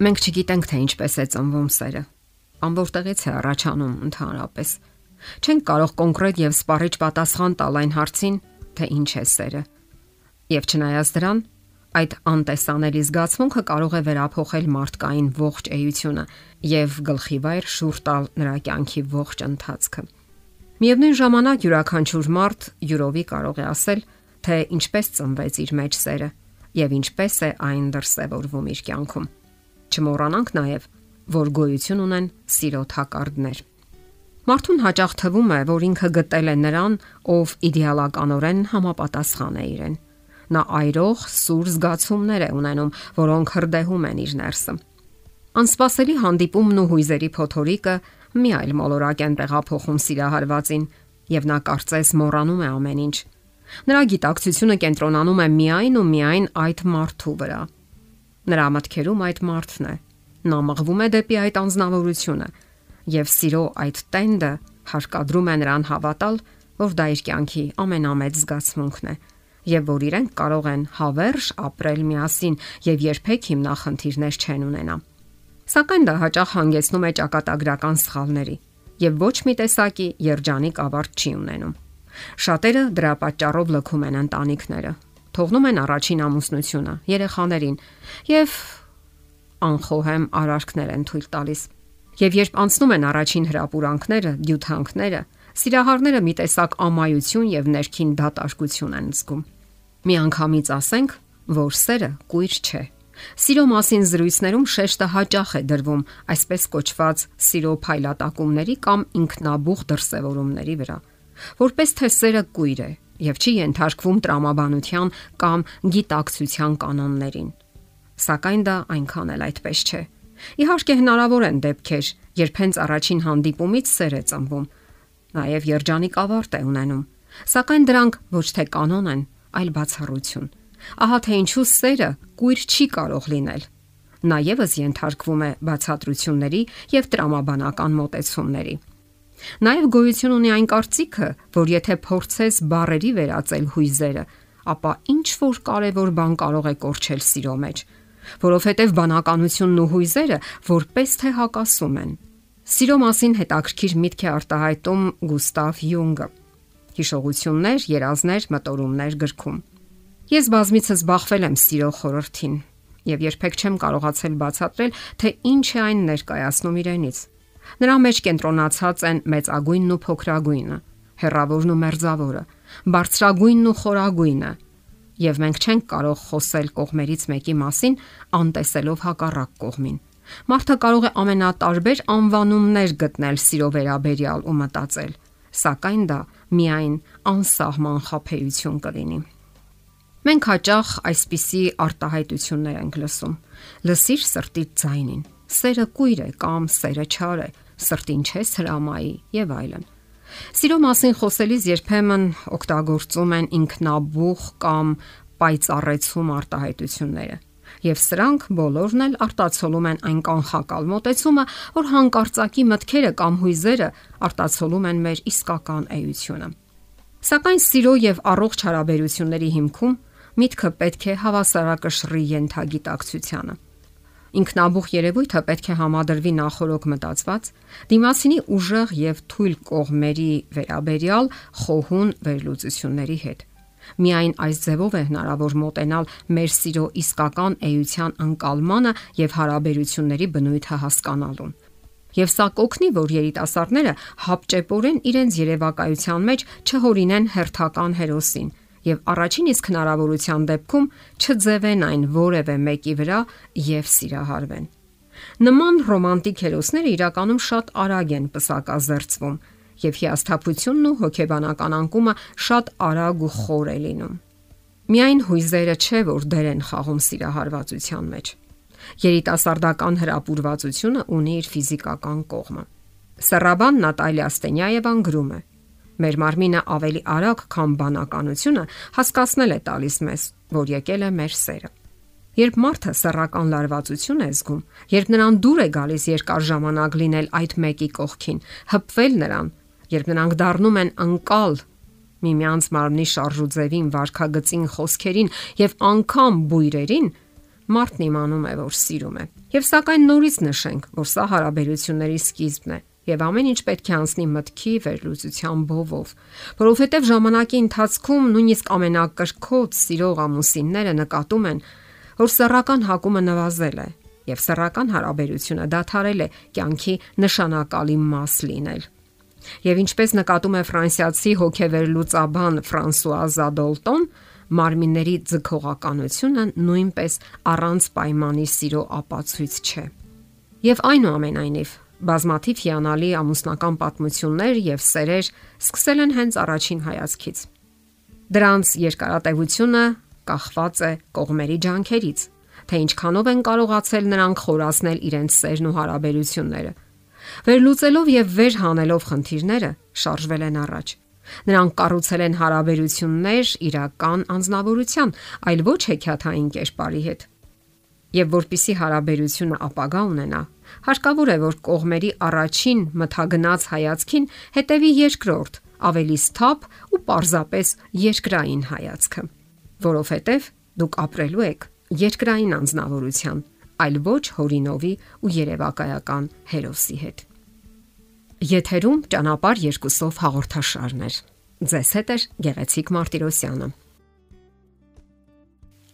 Մենք չգիտենք թե ինչպես է ծնվում սերը։ Ամորտեղից է առաջանում ընդհանրապես։ Չենք կարող կոնկրետ եւ սպառիչ պատասխան տալ այն հարցին, թե ինչ է սերը։ Եվ չնայած դրան, այդ անտեսանելի զգացմունքը կարող է վերափոխել մարդկային ողջ էությունը եւ գլխիվայր շուրջ տալ նրա կյանքի ողջ ընթացքը։ Միևնույն ժամանակ յուրաքանչյուր մարդ յուրովի կարող է ասել, թե ինչպես ծնվեց իր մեջ սերը եւ ինչպես է այն դրսևորվում իր կյանքում։ Չմոռանանք նաեւ, որ գոյություն ունեն սիրո թակարդներ։ Մարդուն հաճախ թվում է, որ ինքը գտել է նրան, ով իդեալականորեն համապատասխան է իրեն նա այրող սուր զգացումներ է ունենում, որոնք հրդեհում են իր ներսը։ Անսպասելի հանդիպումն ու հույզերի փոթորիկը մի այլ մոլորակ են տեղափոխում սիրահարվածին, եւ նա կարծես մոռանում է ամեն ինչ։ Նրա գիտակցությունը կենտրոնանում է միայն ու միայն այդ մարդու վրա։ Նրա մտքերում այդ մարդն է։ Նա մղվում է դեպի այդ անznավորությունը եւ սիրո այդ տենդը հարկադրում է նրան հավատալ, որ դա իր կյանքի ամենամեծ զգացմունքն է եւ որ իրենք կարող են հավերժ ապրել միասին եւ երբեք հիմնախնդիրներ չեն ունենա։ Սակայն դա հաճախ հանգեցնում է ճակատագրական սխալների եւ ոչ մի տեսակի երջանիկ ավարտ չի ունենում։ Շատերը դրա պատճառով լքում են ընտանիքները, թողնում են առաջին ամուսնությունը, երեխաներին եւ անխոհեմ արարքներ են թույլ տալիս։ Եվ երբ անցնում են առաջին հրապուրանքները, դյութանքները, Սիրահարները մի տեսակ ամայություն եւ ներքին դատարկություն են զգում։ Մի անգամից ասենք, որ սերը կույր չէ։ Սիրո մասին զրույցներում շեշտը հաճախ է դրվում այսպես կոչված սիրո փայլատակումների կամ ինքնաբուխ դրսևորումների վրա, որպես թե սերը կույր է եւ չի ենթարկվում տրամաբանության կամ գիտակցության կանոններին։ Սակայն դա այնքան էլ այդպես չէ։ Իհարկե հնարավոր են դեպքեր, երբ հենց առաջին հանդիպումից սեր է ծնվում, նաև երջանիկ ավարտ է ունենում։ Սակայն դրանք ոչ թե կանոն են, այլ բացառություն։ Ահա թե ինչու սերը կույր չի կարող լինել։ Նա եւս ենթարկվում է բացատրությունների եւ տրամաբանական մոտեցումների։ Նաև գոյություն ունի այն կարծիքը, որ եթե փորձես բարերի վերածել հույզերը, ապա ինչ որ կարևոր բան կարող է կորչել սիրո մեջ, որովհետև բանականությունն ու հույզերը որպես թե հակասում են։ Սիրո մասին հետաքրքիր միտք է արտահայտում Գուստավ Յունգը։ Հիշողություններ, երազներ, մտորումներ գրքում։ Ես բազմիցս զբաղվել եմ սիրո խորհրդին եւ երբեք չեմ կարողացել բացատրել, թե ինչ է այն ներկայացնում իրենից։ Նրա մեջ կենտրոնացած են մեծագույնն ու փոքրագույնը, հերավորն ու մերձավորը, բարձրագույնն ու խորագույնը, եւ մենք չենք կարող խոսել կողմերից մեկի մասին անտեսելով հակառակ կողմին։ Մարդը կարող է ամենատարբեր անվանումներ գտնել սիրո վերաբերյալ ու մտածել, սակայն դա միայն անսահման խափեություն կլինի։ Մենք հաճախ այսպիսի արտահայտություններ ենք լսում. լսիր սրտի ձայնին, սերը կույր է կամ սերը չար է, սրտին չես հրամայի եւ այլն։ Սիրո մասին խոսելիս երբեմն օգտագործում են ինքնաբուխ կամ պայծառեցում արտահայտությունները եւ սրանք բոլորն էլ արտացոլում են այն կանխակալ մոտեցումը, որ հանկարծակի մտքերը կամ հույզերը արտացոլում են մեր իսկական էությունը։ Սակայն սիրո եւ առողջ հարաբերությունների հիմքում միտքը պետք է հավասարակշռի ենթագիտակցությանը։ Ինքնաբուխ երևույթը պետք է համադրվի նախորոք մտածված դիմասինի ուժեղ եւ թույլ կողմերի վերաբերյալ խոհուն վերլուծությունների հետ։ Միայն այս ձևով է հնարավոր մոտենալ մեր սիրո իսկական էության անկալմանը եւ հարաբերությունների բնույթը հասկանալուն։ Եվ սա կօգնի, որ երիտասարդները հապճեպորեն իրենց երևակայության մեջ չհորինեն հերթական հերոսին եւ առաջին իսկ հնարավորության դեպքում չձևեն այն որևէ մեկի վրա եւ սիրահարվեն։ Նման ռոմանտիկ հերոսները իրականում շատ արագ են պսակազերծվում եւ հիասթափությունն ու հոգեբանական անկումը շատ արագ ու խոր է լինում։ Միայն հույզերը չէ, որ դեր են խաղում սիրահարվածության մեջ։ Երիտասարդական հրապուրվածությունը ունի իր ֆիզիկական կողմը։ Սեռաբան Նատալիա Ստենյաևան գրում է. Մեր մարմինը ավելի արագ, քան բանականությունը հասկացնել է տալիս մեզ, որ եկել է մեր սերը։ Երբ մարդը սեռական լարվածություն է զգում, երբ նրան դուր է գալիս երկար ժամանակ լինել այդ մեկի կողքին, հպվել նրան, երբ նրանք դառնում են անկալ միմյանց մարմնի շարժուձևին, վարքագծին, խոսքերին եւ անգամ բույրերին, մարդն իմանում է, որ սիրում է։ Եվ սակայն նորից նշենք, որ սա հարաբերությունների սկիզբն է եւ ամեն ինչ պետք է անցնի մտքի վերլուծության բովով, որովհետեւ ժամանակի ընթացքում նույնիսկ ամենակրկոտ սիրող ամուսինները նկատում են, որ սեռական հակումը նվազել է եւ սեռական հարաբերությունը դադարել է կյանքի նշանակալի մաս լինել։ Եվ ինչպես նկատում է ֆրանսիացի հոգեվերլուծաբան Ֆրանսուଆ Զադոլտոն, մարմինների ձգողականությունը նույնպես առանց պայմանի սիրո ապացույց չէ։ Եվ այնուամենայնիվ, բազմաթիվ հիանալի ամուսնական պատմություններ եւ սերեր սկսել են հենց առաջին հայացքից։ Դրանց երկարատևությունը կախված է կողմերի ջանքերից, թե ինչքանով են կարողացել նրանք խորացնել իրենց սերն ու հարաբերությունները։ Վերլուծելով եւ վեր հանելով խնդիրները, շարժվել են առաջ Նրանք կառուցել են հարաբերություններ իրական անznավորության, այլ ոչ հեքիաթային կերպարի հետ։ Եվ որpիսի հարաբերությունը ապագա ունենա, հարկավոր է, որ կողմերի առաջին մթագնած հայացքին հետևի երկրորդ, ավելի սթափ ու պարզապես երկրային հայացքը, որովհետև դուք ապրելու եք երկրային անznավորության, այլ ոչ հորինովի ու երևակայական հերոսի հետ։ Եթերում ճանապար երկուսով հաղորդաշարն է։ Ձեզ հետ է Գեղեցիկ Մարտիրոսյանը։